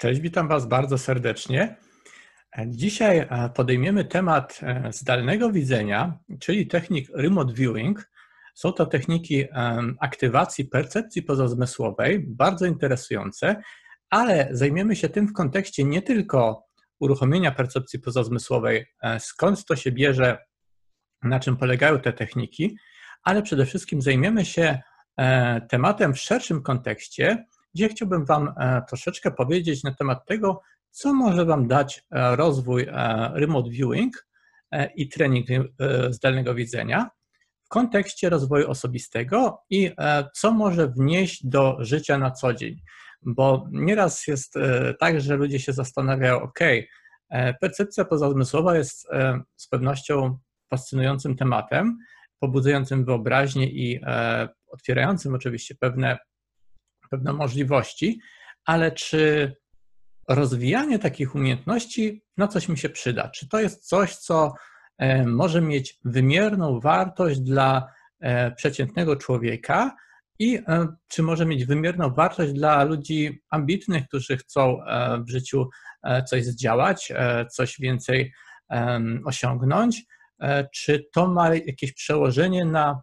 Cześć, witam Was bardzo serdecznie. Dzisiaj e, podejmiemy temat e, zdalnego widzenia, czyli technik remote viewing. Są to techniki aktywacji percepcji pozazmysłowej, bardzo interesujące, ale zajmiemy się tym w kontekście nie tylko uruchomienia percepcji pozazmysłowej, e, skąd to się bierze, na czym polegają te techniki, ale przede wszystkim zajmiemy się tematem w szerszym kontekście, gdzie chciałbym Wam troszeczkę powiedzieć na temat tego, co może Wam dać e, rozwój e, remote viewing e, i trening zdalnego widzenia w kontekście rozwoju osobistego i co może wnieść do życia na co dzień. Bo nieraz jest tak, że ludzie się zastanawiają, ok, percepcja pozazmysłowa jest z pewnością fascynującym tematem, pobudzającym wyobraźnię i otwierającym oczywiście pewne, pewne możliwości, ale czy rozwijanie takich umiejętności na coś mi się przyda. Czy to jest coś, co e, może mieć wymierną wartość dla e, przeciętnego człowieka i e, czy może mieć wymierną wartość dla ludzi ambitnych, którzy chcą w życiu coś zdziałać, coś więcej osiągnąć, czy to ma jakieś przełożenie na,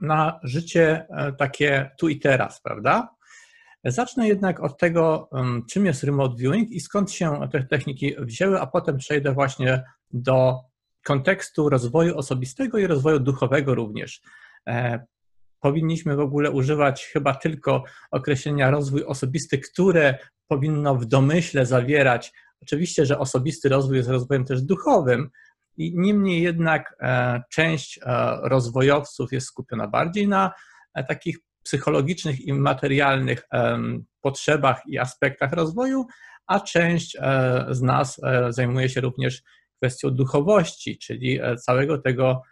na życie takie tu i teraz, prawda? Zacznę jednak od tego, czym jest remote viewing i skąd się te techniki wzięły, a potem przejdę właśnie do kontekstu rozwoju osobistego i rozwoju duchowego również. E, powinniśmy w ogóle używać chyba tylko określenia rozwój osobisty, które powinno w domyśle zawierać. Oczywiście, że osobisty rozwój jest rozwojem też duchowym, niemniej jednak e, część e, rozwojowców jest skupiona bardziej na takich psychologicznych i materialnych potrzebach i aspektach rozwoju, a część e, z nas e, zajmuje się również kwestią duchowości, czyli e, całego tego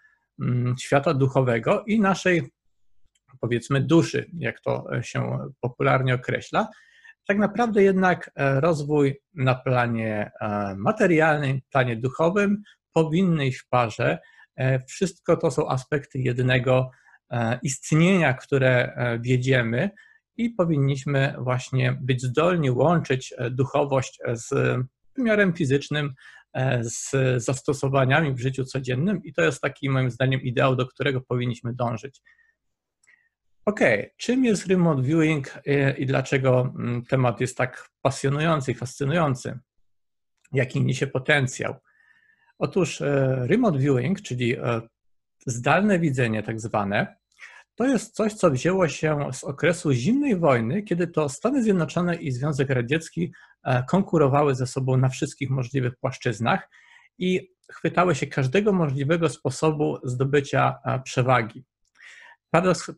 mm, świata duchowego i naszej, powiedzmy, duszy, jak to się popularnie określa. Tak naprawdę jednak rozwój na planie materialnym, planie duchowym powinny iść w parze. Wszystko to są aspekty jednego E, istnienia, które e, wiedziemy, i powinniśmy właśnie być zdolni łączyć e, duchowość z wymiarem fizycznym, z zastosowaniami w życiu codziennym, i to jest taki, moim zdaniem, ideał, do którego powinniśmy dążyć. Ok, czym jest remote viewing i dlaczego mm, temat jest tak pasjonujący i fascynujący? Jaki niesie potencjał? Otóż remote viewing, czyli zdalne widzenie, tak zwane, to jest coś, co wzięło się z okresu zimnej wojny, kiedy to Stany Zjednoczone i Związek Radziecki e, konkurowały ze sobą na wszystkich możliwych płaszczyznach i chwytały się każdego możliwego sposobu zdobycia e, przewagi.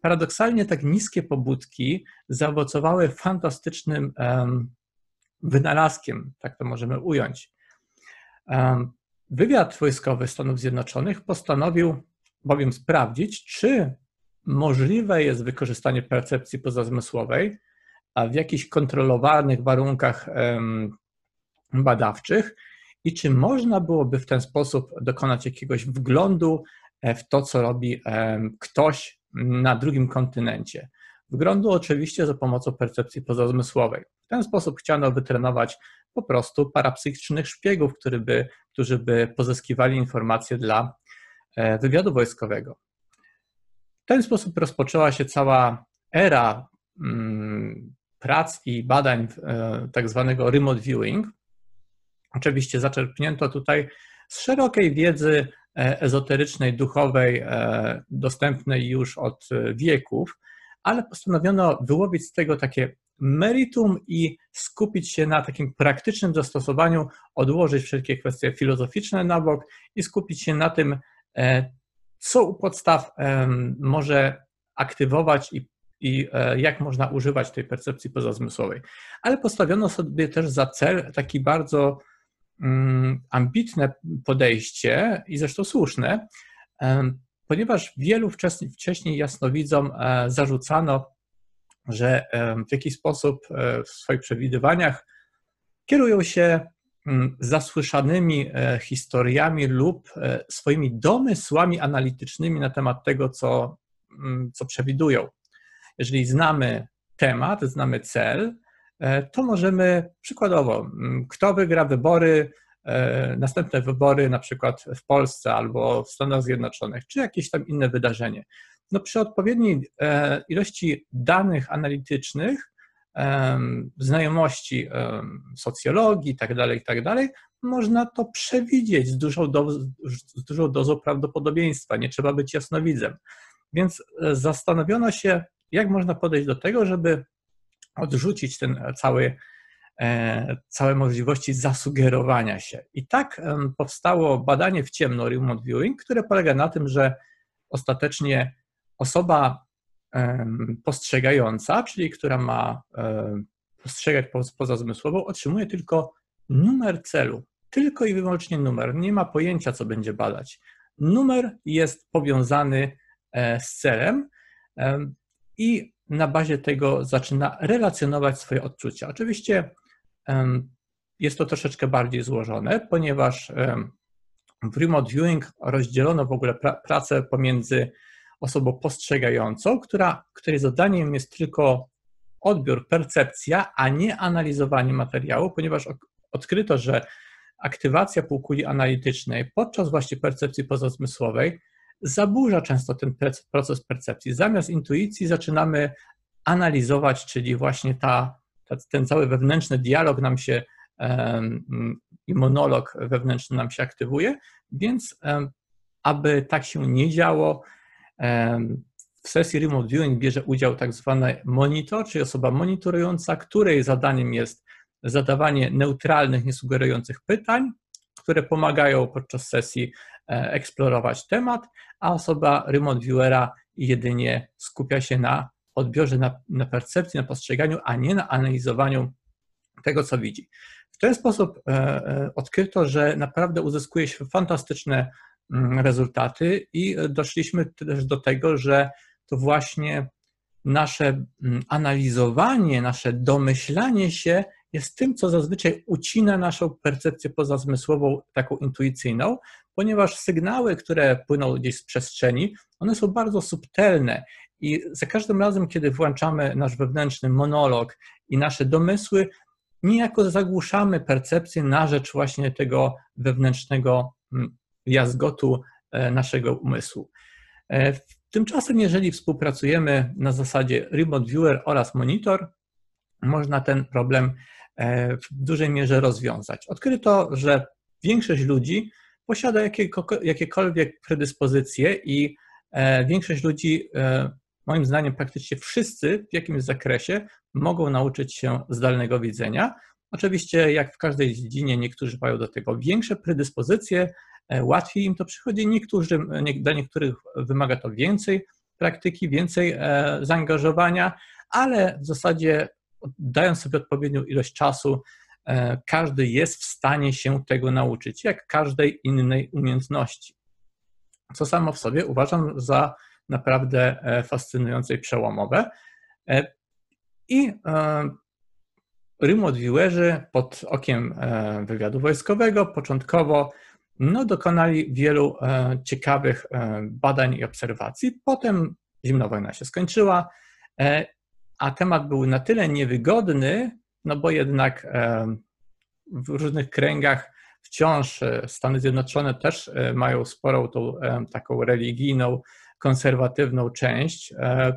Paradoksalnie tak niskie pobudki zaowocowały fantastycznym wynalazkiem, tak to możemy ująć. Wywiad wojskowy Stanów Zjednoczonych postanowił bowiem sprawdzić, czy możliwe jest wykorzystanie percepcji pozazmysłowej a w jakichś kontrolowanych warunkach badawczych i czy można byłoby w ten sposób dokonać jakiegoś wglądu e, w to, co robi ktoś na drugim kontynencie. Wglądu oczywiście za pomocą percepcji pozazmysłowej. W ten sposób chciano wytrenować po prostu parapsychicznych szpiegów, którzy by, którzy by pozyskiwali informacje dla e, wywiadu wojskowego ten sposób rozpoczęła się cała era mm, prac i badań e, tak zwanego remote viewing. Oczywiście zaczerpnięto tutaj z szerokiej wiedzy e, ezoterycznej, duchowej, dostępnej już od wieków, ale postanowiono wyłowić z tego takie meritum i skupić się na takim praktycznym zastosowaniu, odłożyć wszelkie kwestie filozoficzne na bok i skupić się na tym, co u podstaw może aktywować i, i e, jak można używać tej percepcji pozazmysłowej. Ale postawiono sobie też za cel taki bardzo mm, ambitne podejście i zresztą słuszne, ponieważ wielu wcześniej jasnowidzom e, zarzucano, że w jakiś sposób e, w swoich przewidywaniach kierują się Mm, zasłyszanymi e, historiami lub e, swoimi domysłami analitycznymi na temat tego, co, mm, co przewidują. Jeżeli znamy temat, znamy cel, to możemy przykładowo, kto wygra wybory, następne wybory na przykład w Polsce albo w Stanach Zjednoczonych, czy jakieś tam inne wydarzenie. No przy odpowiedniej ilości danych analitycznych, znajomości socjologii itd., tak itd., tak można to przewidzieć z dużą, do, z dużą dozą prawdopodobieństwa. Nie trzeba być jasnowidzem. Więc e, zastanowiono się, jak można podejść do tego, żeby odrzucić ten cały, e, całe możliwości zasugerowania się. I tak powstało badanie w ciemno remote viewing, które polega na tym, że ostatecznie osoba postrzegająca, czyli która ma postrzegać pozazmysłową, otrzymuje tylko numer celu. Tylko i wyłącznie numer. Nie ma pojęcia, co będzie badać. Numer jest powiązany e, z celem i na bazie tego zaczyna relacjonować swoje odczucia. Oczywiście jest to troszeczkę bardziej złożone, ponieważ w remote viewing rozdzielono w ogóle pracę pomiędzy osobą postrzegającą, która, której zadaniem jest tylko odbiór, percepcja, a nie analizowanie materiału, ponieważ odkryto, że aktywacja półkuli analitycznej podczas właśnie percepcji pozazmysłowej zaburza często ten proces percepcji. Zamiast intuicji zaczynamy analizować, czyli właśnie ta, ta ten cały wewnętrzny dialog nam się i monolog wewnętrzny nam się aktywuje, więc aby tak się nie działo, w sesji remote viewing bierze udział tak zwany monitor, czyli osoba monitorująca, której zadaniem jest zadawanie neutralnych, niesugerujących pytań, które pomagają podczas sesji e, eksplorować temat, a osoba remote viewera jedynie skupia się na odbiorze, na, na percepcji, na postrzeganiu, a nie na analizowaniu tego, co widzi. W ten sposób e, e, odkryto, że naprawdę uzyskuje się fantastyczne rezultaty i doszliśmy też do tego, że to właśnie nasze mm, analizowanie, nasze domyślanie się jest tym, co zazwyczaj ucina naszą percepcję pozazmysłową, taką intuicyjną, ponieważ sygnały, które płyną gdzieś z przestrzeni, one są bardzo subtelne i za każdym razem, kiedy włączamy nasz wewnętrzny monolog i nasze domysły, niejako zagłuszamy percepcję na rzecz właśnie tego wewnętrznego mm, jazgotu e, naszego umysłu. E, tymczasem, jeżeli współpracujemy na zasadzie remote viewer oraz monitor, można ten problem e, w dużej mierze rozwiązać. Odkryto, że większość ludzi posiada jakiekolwiek predyspozycje i większość ludzi, moim zdaniem praktycznie wszyscy w jakimś zakresie mogą nauczyć się zdalnego widzenia. Oczywiście, jak w każdej dziedzinie, niektórzy mają do tego większe predyspozycje, łatwiej im to przychodzi, niektórzy, dla niektórych wymaga to więcej praktyki, więcej e, zaangażowania, ale w zasadzie dając sobie odpowiednią ilość czasu, e, każdy jest w stanie się tego nauczyć, jak każdej innej umiejętności. Co samo w sobie uważam za naprawdę fascynujące i przełomowe. I remote viewerzy pod okiem wywiadu wojskowego początkowo no, dokonali wielu e, ciekawych e, badań i obserwacji. Potem zimna wojna się skończyła, e, a temat był na tyle niewygodny, no bo jednak w różnych kręgach wciąż Stany Zjednoczone też mają sporą tą taką religijną, konserwatywną część,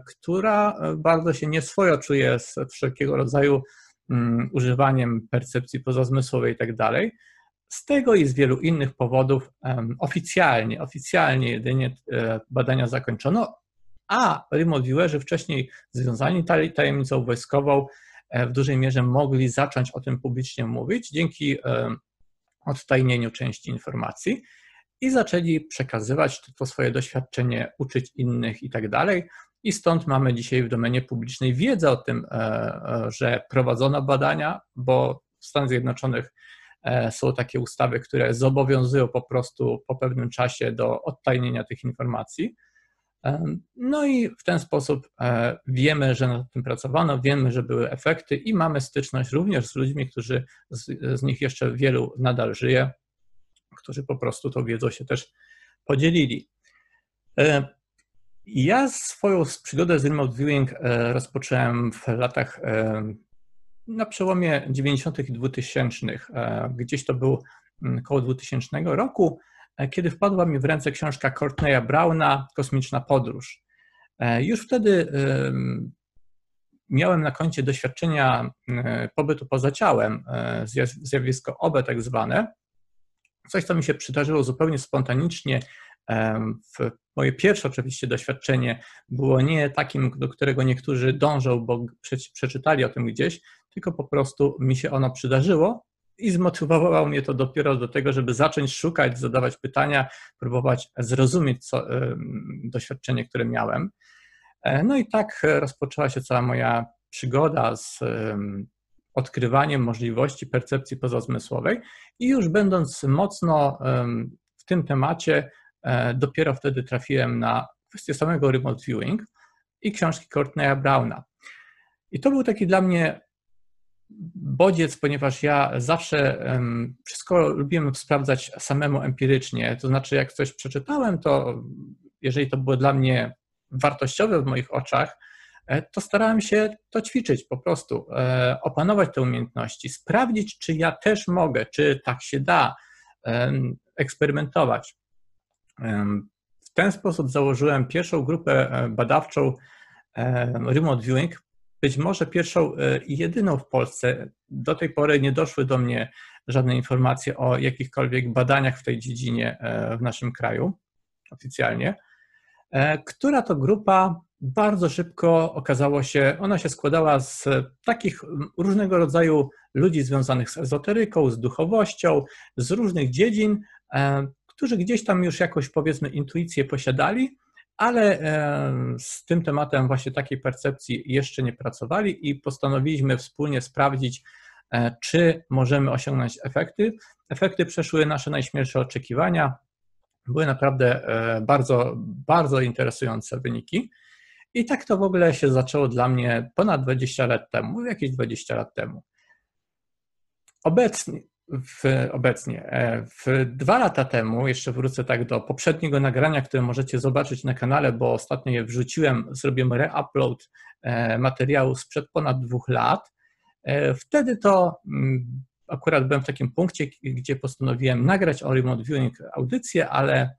która bardzo się nieswojo czuje z wszelkiego rodzaju mm, używaniem percepcji pozazmysłowej i tak dalej. Z tego i z wielu innych powodów oficjalnie, oficjalnie jedynie e, badania zakończono, a remote viewerzy wcześniej związani tajemnicą wojskową e, w dużej mierze mogli zacząć o tym publicznie mówić dzięki odtajnieniu części informacji i zaczęli przekazywać to swoje doświadczenie, uczyć innych i tak dalej. I stąd mamy dzisiaj w domenie publicznej wiedzę o tym, e, że prowadzono badania, bo w Stanach Zjednoczonych E, są takie ustawy, które zobowiązują po prostu po pewnym czasie do odtajnienia tych informacji. E, no i w ten sposób e, wiemy, że nad tym pracowano, wiemy, że były efekty i mamy styczność również z ludźmi, którzy z, z nich jeszcze wielu nadal żyje, którzy po prostu tą wiedzą się też podzielili. Ja swoją przygodę z remote viewing rozpocząłem w latach na przełomie 90. i 2000. Gdzieś to był mm, około 2000 roku, kiedy wpadła mi w ręce książka Courtneya Browna Kosmiczna Podróż. Już wtedy miałem na koncie doświadczenia pobytu poza ciałem, zjawisko OBE tak zwane, coś, co mi się przydarzyło zupełnie spontanicznie moje pierwsze oczywiście doświadczenie było nie takim, do którego niektórzy dążą, bo przeczytali o tym gdzieś, tylko po prostu mi się ono przydarzyło i zmotywowało mnie to dopiero do tego, żeby zacząć szukać, zadawać pytania, próbować zrozumieć co, doświadczenie, które miałem. E, no i tak rozpoczęła się cała moja przygoda z odkrywaniem możliwości percepcji pozazmysłowej i już będąc mocno w tym temacie, E, dopiero wtedy trafiłem na kwestię samego remote viewing i książki Courtneya Browna. I to był taki dla mnie bodziec, ponieważ ja zawsze wszystko lubiłem sprawdzać samemu empirycznie. To znaczy, jak coś przeczytałem, to jeżeli to było dla mnie wartościowe w moich oczach, e, to starałem się to ćwiczyć po prostu, e, opanować te umiejętności, sprawdzić, czy ja też mogę, czy tak się da, eksperymentować. W ten sposób założyłem pierwszą grupę e, badawczą Remote Viewing, być może pierwszą e, i jedyną w Polsce. Do tej pory nie doszły do mnie żadne informacje o jakichkolwiek badaniach w tej dziedzinie e, w naszym kraju oficjalnie, która to grupa bardzo szybko okazało się, ona się składała z takich różnego rodzaju ludzi związanych z ezoteryką, z duchowością, z różnych dziedzin, którzy gdzieś tam już jakoś powiedzmy intuicję posiadali, ale z tym tematem właśnie takiej percepcji jeszcze nie pracowali i postanowiliśmy wspólnie sprawdzić, e, czy możemy osiągnąć efekty. Efekty przeszły nasze najśmielsze oczekiwania. Były naprawdę e, bardzo, bardzo interesujące wyniki. I tak to w ogóle się zaczęło dla mnie ponad 20 lat temu, jakieś 20 lat temu. Obecnie, w, obecnie. E, w dwa lata temu, jeszcze wrócę tak do poprzedniego nagrania, które możecie zobaczyć na kanale, bo ostatnio je wrzuciłem, zrobiłem reupload e, materiału sprzed ponad dwóch lat. E, wtedy to mm, akurat byłem w takim punkcie, gdzie postanowiłem nagrać o remote viewing audycję, ale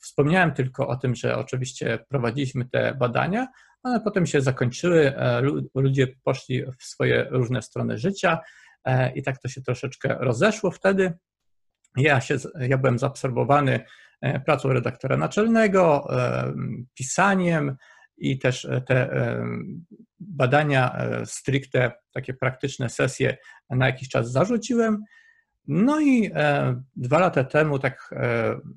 wspomniałem tylko o tym, że oczywiście prowadziliśmy te badania, ale potem się zakończyły, ludzie poszli w swoje różne strony życia, i tak to się troszeczkę rozeszło wtedy. Ja, się, ja byłem zaabsorbowany e, pracą redaktora naczelnego, e, pisaniem i też te badania stricte, takie praktyczne sesje na jakiś czas zarzuciłem. No i dwa lata temu tak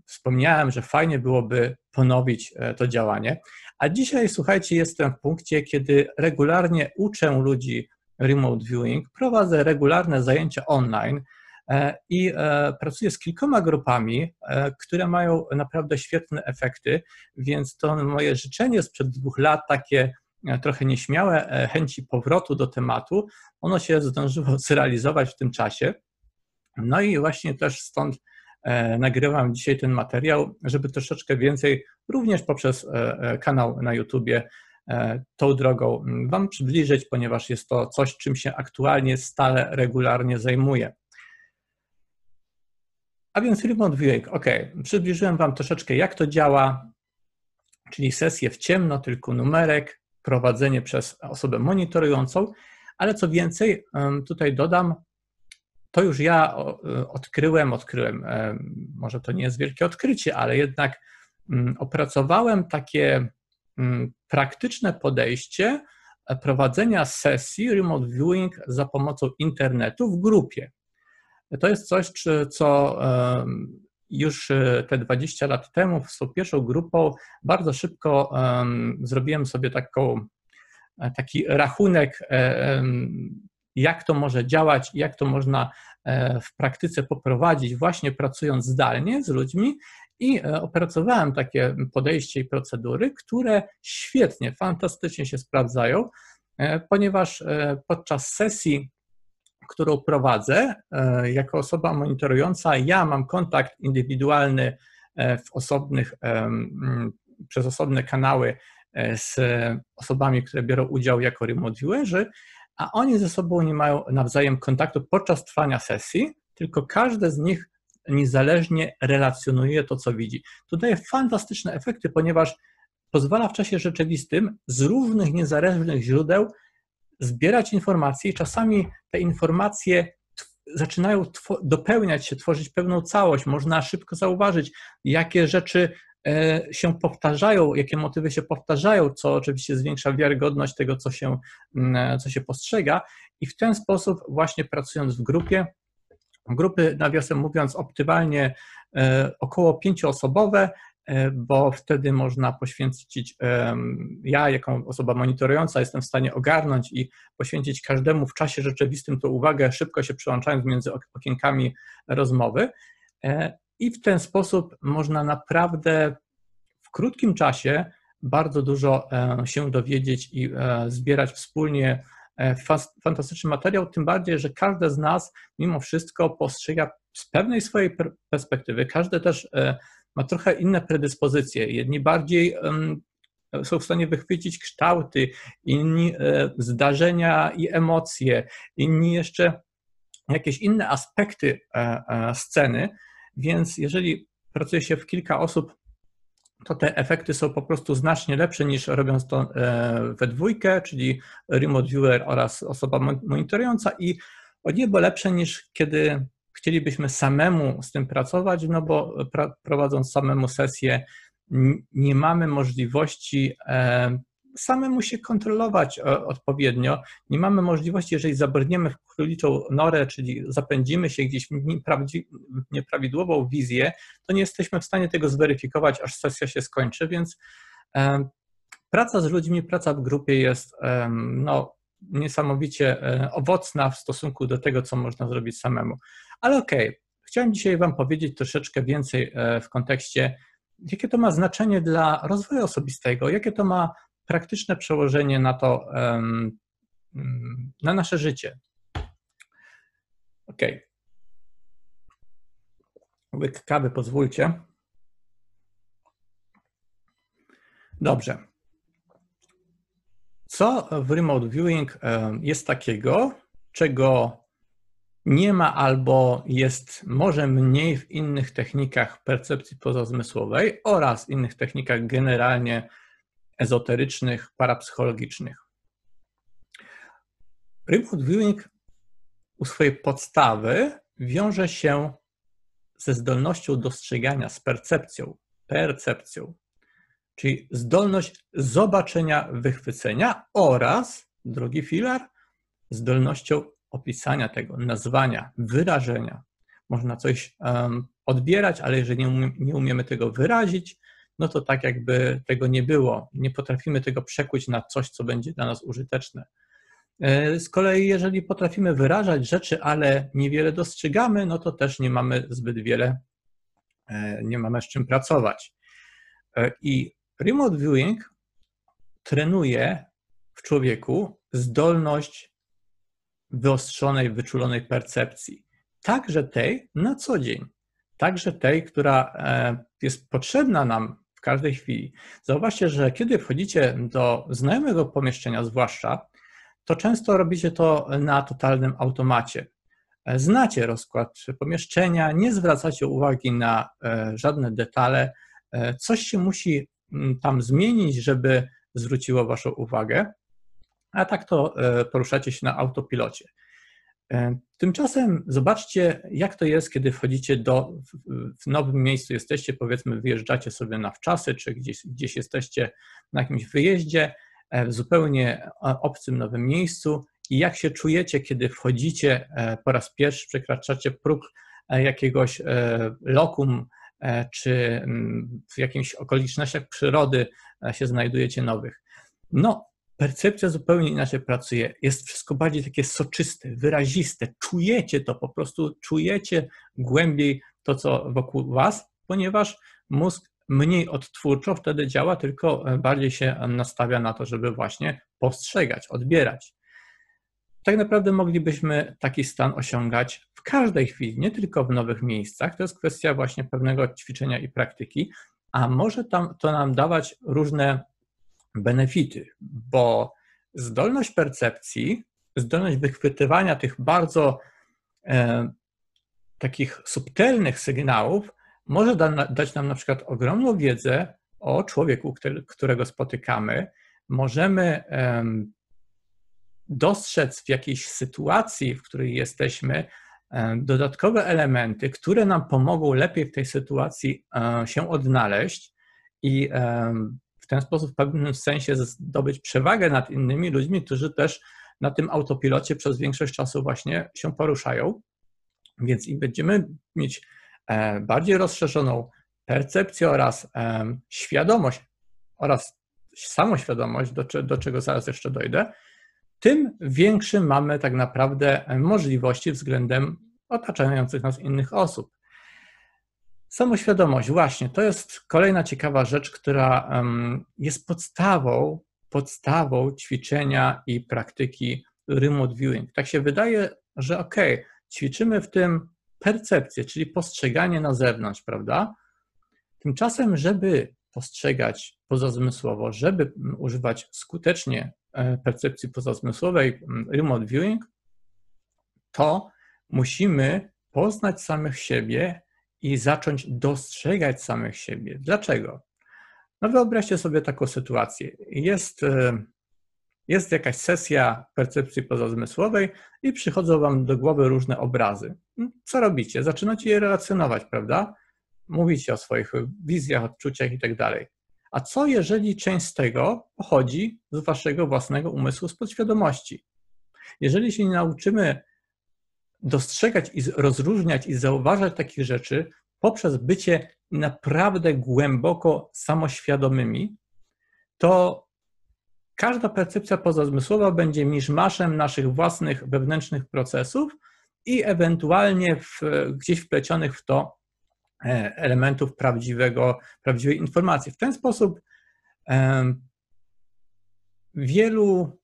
wspomniałem, że fajnie byłoby ponowić to działanie. A dzisiaj, słuchajcie, jestem w punkcie, kiedy regularnie uczę ludzi remote viewing, prowadzę regularne zajęcia online e, i e, pracuję z kilkoma grupami, e, które mają naprawdę świetne efekty, więc to moje życzenie sprzed dwóch lat, takie trochę nieśmiałe chęci powrotu do tematu, ono się zdążyło zrealizować w tym czasie. No i właśnie też stąd nagrywam dzisiaj ten materiał, żeby troszeczkę więcej, również poprzez kanał na YouTubie, E, tą drogą Wam przybliżyć, ponieważ jest to coś, czym się aktualnie stale, regularnie zajmuję. A więc remote viewing, ok, przybliżyłem Wam troszeczkę jak to działa, czyli sesję w ciemno, tylko numerek, prowadzenie przez osobę monitorującą, ale co więcej, tutaj dodam, to już ja odkryłem, odkryłem, może to nie jest wielkie odkrycie, ale jednak mm, opracowałem takie Mm, praktyczne podejście prowadzenia sesji remote viewing za pomocą internetu w grupie. To jest coś, co już e, te 20 lat temu z tą pierwszą grupą bardzo szybko zrobiłem sobie taką, e, taki rachunek, e, jak to może działać, jak to można w praktyce poprowadzić, właśnie pracując zdalnie z ludźmi i e, opracowałem takie podejście i procedury, które świetnie, fantastycznie się sprawdzają, e, ponieważ e, podczas sesji, którą prowadzę, jako osoba monitorująca, ja mam kontakt indywidualny w osobnych, przez osobne kanały z osobami, które biorą udział jako remote viewerzy, a oni ze sobą nie mają nawzajem kontaktu podczas trwania sesji, tylko każdy z nich niezależnie relacjonuje to, co widzi. To daje fantastyczne efekty, ponieważ pozwala w czasie rzeczywistym z różnych niezależnych źródeł zbierać informacje i czasami te informacje zaczynają dopełniać się, tworzyć pewną całość. Można szybko zauważyć, jakie rzeczy się powtarzają, jakie motywy się powtarzają, co oczywiście zwiększa wiarygodność tego, co się, mm, co się postrzega. I w ten sposób, właśnie pracując w grupie, grupy, nawiasem mówiąc, optymalnie e, około pięcioosobowe, E, bo wtedy można poświęcić, ja jako osoba monitorująca jestem w stanie ogarnąć i poświęcić każdemu w czasie rzeczywistym tą uwagę, szybko się przełączając między okienkami rozmowy. E, I w ten sposób można naprawdę w krótkim czasie bardzo dużo e, się dowiedzieć i zbierać wspólnie fantastyczny materiał, tym bardziej, że każdy z nas mimo wszystko postrzega z pewnej swojej perspektywy, każdy też ma trochę inne predyspozycje. Jedni bardziej są w stanie wychwycić kształty, inni e, zdarzenia i emocje, inni jeszcze jakieś inne aspekty e, e, sceny, więc jeżeli pracuje się w kilka osób, to te efekty są po prostu znacznie lepsze niż robiąc to we dwójkę, czyli remote viewer oraz osoba monitorująca. I o niebo lepsze niż kiedy chcielibyśmy samemu z tym pracować, no bo prowadząc samemu sesję, nie mamy możliwości e, samemu się kontrolować e, odpowiednio. Nie mamy możliwości, jeżeli zabrniemy w króliczą norę, czyli zapędzimy się gdzieś w nieprawidłową wizję, to nie jesteśmy w stanie tego zweryfikować, aż sesja się skończy, więc e, praca z ludźmi, praca w grupie jest no, niesamowicie owocna w stosunku do tego, co można zrobić samemu. Ale okej, okay. chciałem dzisiaj Wam powiedzieć troszeczkę więcej e, w kontekście, jakie to ma znaczenie dla rozwoju osobistego, jakie to ma praktyczne przełożenie na to, na nasze życie. Ok. Łyk kawy, pozwólcie. Dobrze. Co w remote viewing jest takiego, czego nie ma albo jest może mniej w innych technikach percepcji pozazmysłowej oraz innych technikach generalnie ezoterycznych, parapsychologicznych. Remote viewing u swojej podstawy wiąże się ze zdolnością dostrzegania, z percepcją, percepcją, czyli zdolność zobaczenia, wychwycenia oraz, drugi filar, zdolnością opisania tego, nazwania, wyrażenia. Można coś um, odbierać, ale jeżeli nie, umie, nie umiemy tego wyrazić, no to tak jakby tego nie było. Nie potrafimy tego przekuć na coś, co będzie dla nas użyteczne. E, z kolei, jeżeli potrafimy wyrażać rzeczy, ale niewiele dostrzegamy, no to też nie mamy zbyt wiele, e, nie mamy z czym pracować. E, I remote viewing trenuje w człowieku zdolność wyostrzonej, wyczulonej percepcji. Także tej na co dzień, także tej, która jest potrzebna nam każdej chwili. Zauważcie, że kiedy wchodzicie do znajomego pomieszczenia, zwłaszcza, to często robicie to na totalnym automacie. E, znacie rozkład pomieszczenia, nie zwracacie uwagi na e, żadne detale. Coś się musi tam zmienić, żeby zwróciło Waszą uwagę a tak to e, poruszacie się na autopilocie. E, tymczasem zobaczcie, jak to jest, kiedy wchodzicie do, w nowym miejscu, jesteście, powiedzmy, wyjeżdżacie sobie na wczasy, czy gdzieś, gdzieś jesteście na jakimś wyjeździe, e, w zupełnie obcym nowym miejscu i jak się czujecie, kiedy wchodzicie po raz pierwszy, przekraczacie próg jakiegoś lokum, czy mm, w jakichś okolicznościach przyrody się znajdujecie nowych. No, percepcja zupełnie inaczej pracuje. Jest wszystko bardziej takie soczyste, wyraziste. Czujecie to, po prostu czujecie głębiej to, co wokół Was, ponieważ mózg mniej odtwórczo wtedy działa, tylko bardziej się nastawia na to, żeby właśnie postrzegać, odbierać. Tak naprawdę moglibyśmy taki stan osiągać w każdej chwili, nie tylko w nowych miejscach. To jest kwestia właśnie pewnego ćwiczenia i praktyki, a może tam, to nam dawać różne benefity, bo zdolność percepcji zdolność wychwytywania tych bardzo e, takich subtelnych sygnałów może da, dać nam na przykład ogromną wiedzę o człowieku, którego spotykamy. Możemy e, dostrzec w jakiejś sytuacji, w której jesteśmy, e, dodatkowe elementy, które nam pomogą lepiej w tej sytuacji e, się odnaleźć i ten sposób w pewnym sensie zdobyć przewagę nad innymi ludźmi, którzy też na tym autopilocie przez większość czasu właśnie się poruszają. Więc im będziemy mieć bardziej rozszerzoną percepcję oraz świadomość oraz samoświadomość, do, do czego zaraz jeszcze dojdę, tym większy mamy tak naprawdę możliwości względem otaczających nas innych osób. Samoświadomość, właśnie, to jest kolejna ciekawa rzecz, która jest podstawą, podstawą ćwiczenia i praktyki remote viewing. Tak się wydaje, że ok, ćwiczymy w tym percepcję, czyli postrzeganie na zewnątrz, prawda? Tymczasem, żeby postrzegać pozazmysłowo, żeby używać skutecznie E, percepcji pozazmysłowej, remote viewing, to musimy poznać samych siebie i zacząć dostrzegać samych siebie. Dlaczego? No wyobraźcie sobie taką sytuację. Jest, e, jest jakaś sesja percepcji pozazmysłowej i przychodzą wam do głowy różne obrazy. Mm, co robicie? Zaczynacie je relacjonować, prawda? Mówicie o swoich wizjach, odczuciach i tak dalej. A co jeżeli część z tego pochodzi z waszego własnego umysłu, z podświadomości? Jeżeli się nie nauczymy dostrzegać i rozróżniać i zauważać takich rzeczy poprzez bycie naprawdę głęboko samoświadomymi, to każda percepcja pozazmysłowa będzie miszmaszem naszych własnych wewnętrznych procesów i ewentualnie w, gdzieś wplecionych w to E, elementów prawdziwego, prawdziwej informacji. W ten sposób wielu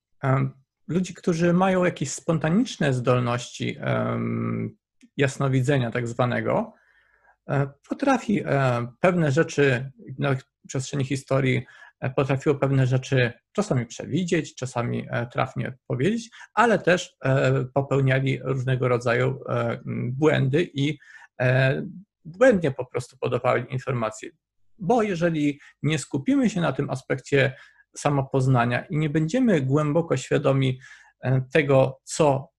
ludzi, którzy mają jakieś spontaniczne zdolności jasnowidzenia, tak zwanego, e, potrafi e, pewne rzeczy na przestrzeni historii potrafiło pewne rzeczy czasami przewidzieć, czasami trafnie powiedzieć, ale też popełniali różnego rodzaju błędy i błędnie po prostu podawały informacje. Bo jeżeli nie skupimy się na tym aspekcie samopoznania i nie będziemy głęboko świadomi e, tego, co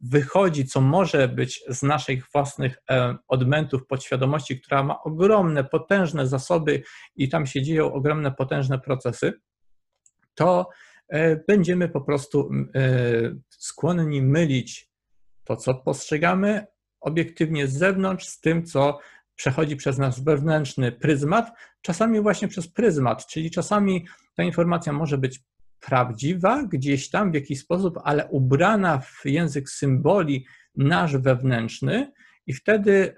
wychodzi, co może być z naszych własnych e, odmętów podświadomości, która ma ogromne, potężne zasoby i tam się dzieją ogromne, potężne procesy, to e, będziemy po prostu skłonni mylić to, co postrzegamy, obiektywnie z zewnątrz z tym, co przechodzi przez nasz wewnętrzny pryzmat, czasami właśnie przez pryzmat, czyli czasami ta informacja może być prawdziwa gdzieś tam w jakiś sposób, ale ubrana w język symboli nasz wewnętrzny i wtedy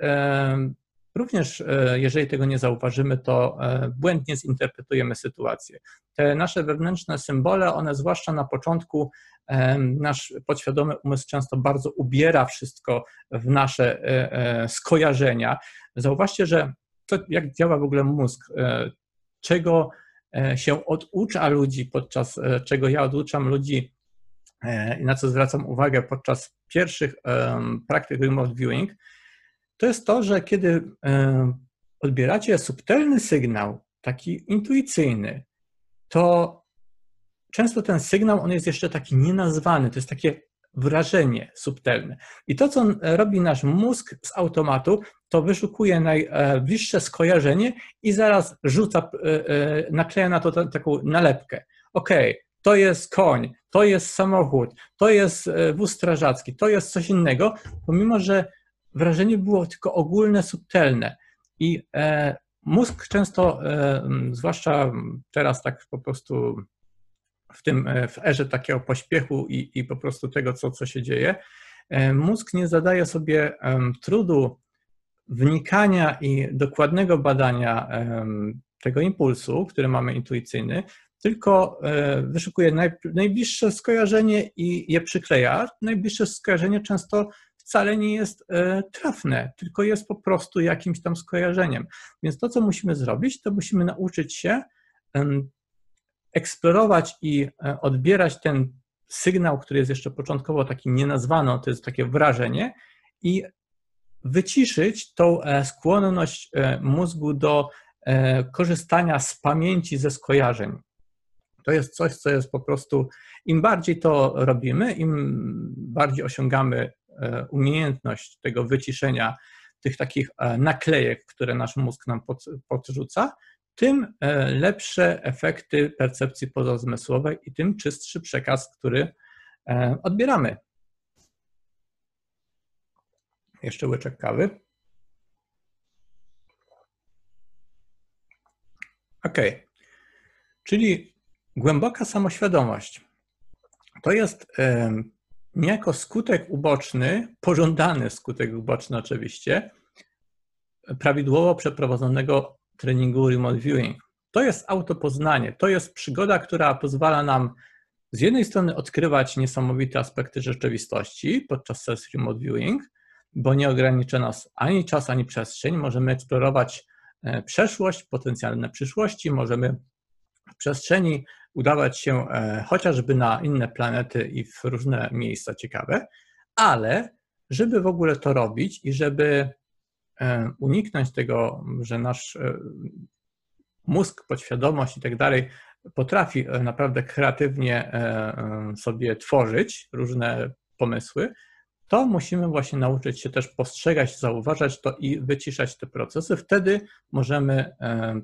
Również e, jeżeli tego nie zauważymy, to e, błędnie zinterpretujemy sytuację. Te nasze wewnętrzne symbole, one zwłaszcza na początku, e, nasz podświadomy umysł często bardzo ubiera wszystko w nasze skojarzenia. Zauważcie, że to jak działa w ogóle mózg, czego się oducza ludzi podczas, czego ja oduczam ludzi i na co zwracam uwagę podczas pierwszych praktyk remote viewing, to jest to, że kiedy e, odbieracie subtelny sygnał, taki intuicyjny, to często ten sygnał, on jest jeszcze taki nienazwany, to jest takie wrażenie subtelne. I to, co robi nasz mózg z automatu, to wyszukuje najbliższe skojarzenie i zaraz rzuca, e, e, nakleja na to taką nalepkę. OK, to jest koń, to jest samochód, to jest wóz strażacki, to jest coś innego, pomimo że wrażenie było tylko ogólne, subtelne. I e, mózg często, e, zwłaszcza teraz tak po prostu w tym e, w erze takiego pośpiechu i, i po prostu tego, co, co się dzieje, e, mózg nie zadaje sobie trudu wnikania i dokładnego badania tego impulsu, który mamy intuicyjny, tylko e, wyszukuje najbliższe skojarzenie i je przykleja. Najbliższe skojarzenie często wcale nie jest trafne, tylko jest po prostu jakimś tam skojarzeniem. Więc to, co musimy zrobić, to musimy nauczyć się eksplorować i e, odbierać ten sygnał, który jest jeszcze początkowo taki nienazwany, to jest takie wrażenie, i wyciszyć tą e, skłonność e, mózgu do korzystania z pamięci ze skojarzeń. To jest coś, co jest po prostu, im bardziej to robimy, im bardziej osiągamy umiejętność tego wyciszenia tych takich naklejek, które nasz mózg nam podrzuca, tym lepsze efekty percepcji pozazmysłowej i tym czystszy przekaz, który odbieramy. Jeszcze łyczek kawy. Ok. Czyli głęboka samoświadomość to jest niejako skutek uboczny, pożądany skutek uboczny oczywiście, prawidłowo przeprowadzonego treningu remote viewing. To jest autopoznanie, to jest przygoda, która pozwala nam z jednej strony odkrywać niesamowite aspekty rzeczywistości podczas sesji remote viewing, bo nie ogranicza nas ani czas, ani przestrzeń. Możemy eksplorować e, przeszłość, potencjalne przyszłości, możemy w przestrzeni udawać się e, chociażby na inne planety i w różne miejsca ciekawe, ale żeby w ogóle to robić i żeby uniknąć tego, że nasz mózg, podświadomość i tak dalej potrafi naprawdę kreatywnie sobie tworzyć różne pomysły, to musimy właśnie nauczyć się też postrzegać, zauważać to i wyciszać te procesy. Wtedy możemy e,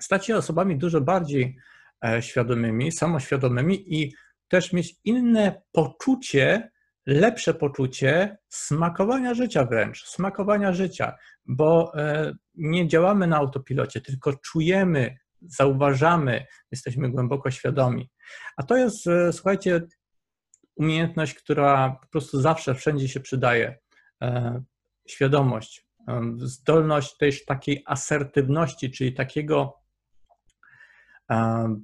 stać się osobami dużo bardziej e, świadomymi, samoświadomymi i też mieć inne poczucie, lepsze poczucie smakowania życia wręcz, smakowania życia, bo e, nie działamy na autopilocie, tylko czujemy, zauważamy, jesteśmy głęboko świadomi. A to jest, słuchajcie, umiejętność, która po prostu zawsze, wszędzie się przydaje. E, świadomość, e, zdolność też takiej asertywności, czyli takiego e,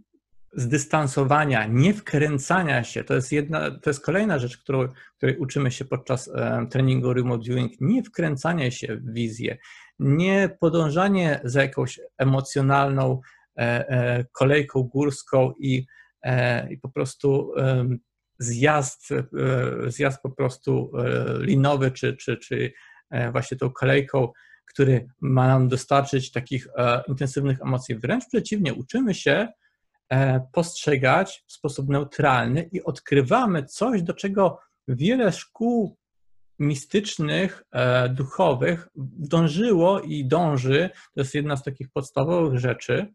zdystansowania, nie wkręcania się. To jest, jedna, to jest kolejna rzecz, którą, której uczymy się podczas treningu remote viewing. Nie wkręcanie się w wizję, nie podążanie za jakąś emocjonalną kolejką górską i, i po prostu zjazd, e, zjazd po prostu e, linowy, czy, czy, czy e, właśnie tą kolejką, który ma nam dostarczyć takich intensywnych emocji. Wręcz przeciwnie, uczymy się postrzegać w sposób neutralny i odkrywamy coś, do czego wiele szkół mistycznych, duchowych dążyło i dąży. To jest jedna z takich podstawowych rzeczy,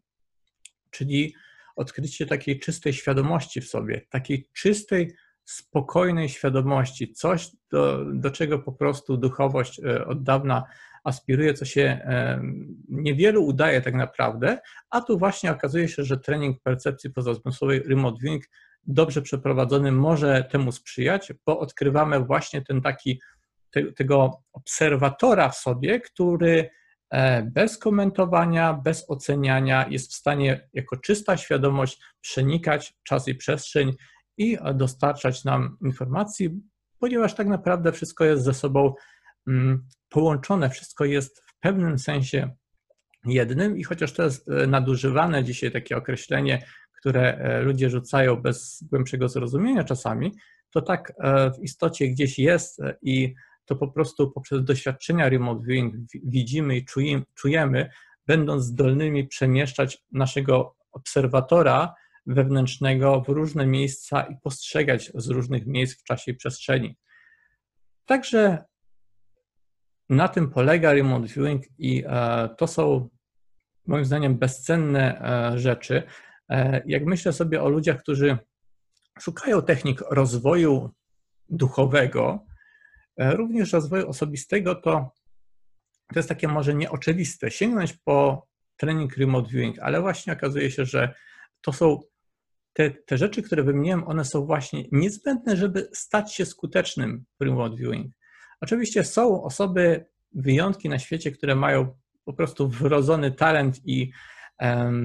czyli odkrycie takiej czystej świadomości w sobie, takiej czystej, spokojnej świadomości, coś, do, do czego po prostu duchowość e, od dawna aspiruje, co się e, niewielu udaje tak naprawdę, a tu właśnie okazuje się, że trening percepcji pozazmysłowej remote viewing dobrze przeprowadzony może temu sprzyjać, bo odkrywamy właśnie ten taki te, tego obserwatora w sobie, który E, bez komentowania, bez oceniania, jest w stanie jako czysta świadomość przenikać czas i przestrzeń i dostarczać nam informacji, ponieważ tak naprawdę wszystko jest ze sobą połączone, wszystko jest w pewnym sensie jednym i chociaż to jest e, nadużywane dzisiaj takie określenie, które e, ludzie rzucają bez głębszego zrozumienia czasami, to tak w istocie gdzieś jest i to po prostu poprzez doświadczenia remote viewing widzimy i czujemy, będąc zdolnymi przemieszczać naszego obserwatora wewnętrznego w różne miejsca i postrzegać z różnych miejsc w czasie i przestrzeni. Także na tym polega remote viewing i e, to są moim zdaniem bezcenne e, rzeczy. E, jak myślę sobie o ludziach, którzy szukają technik rozwoju duchowego, również rozwoju osobistego to, to jest takie może nieoczywiste. Sięgnąć po trening remote viewing, ale właśnie okazuje się, że to są te, te rzeczy, które wymieniłem, one są właśnie niezbędne, żeby stać się skutecznym w remote viewing. Oczywiście są osoby, wyjątki na świecie, które mają po prostu wrodzony talent i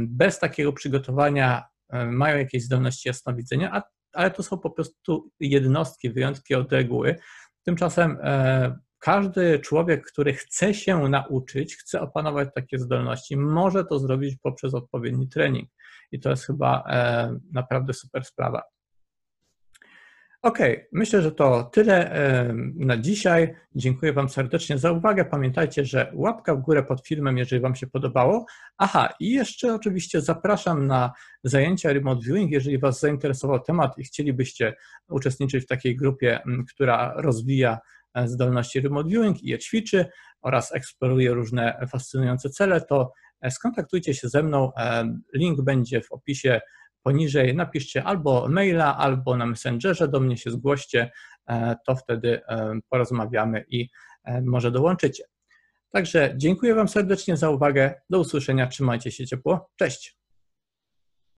bez takiego przygotowania mają jakieś zdolności jasnowidzenia, ale to są po prostu jednostki, wyjątki od reguły. Tymczasem e, każdy człowiek, który chce się nauczyć, chce opanować takie zdolności, może to zrobić poprzez odpowiedni trening. I to jest chyba e, naprawdę super sprawa. OK, myślę, że to tyle na dzisiaj. Dziękuję Wam serdecznie za uwagę. Pamiętajcie, że łapka w górę pod filmem, jeżeli Wam się podobało. Aha, i jeszcze oczywiście zapraszam na zajęcia Remote Viewing, jeżeli Was zainteresował temat i chcielibyście uczestniczyć w takiej grupie, która rozwija e, zdolności Remote Viewing i je ćwiczy oraz eksploruje różne fascynujące cele, to e, skontaktujcie się ze mną. E, link będzie w opisie poniżej napiszcie albo maila, albo na Messengerze do mnie się zgłoście, e, to wtedy e, porozmawiamy i e, może dołączycie. Także dziękuję Wam serdecznie za uwagę. Do usłyszenia. Trzymajcie się ciepło. Cześć.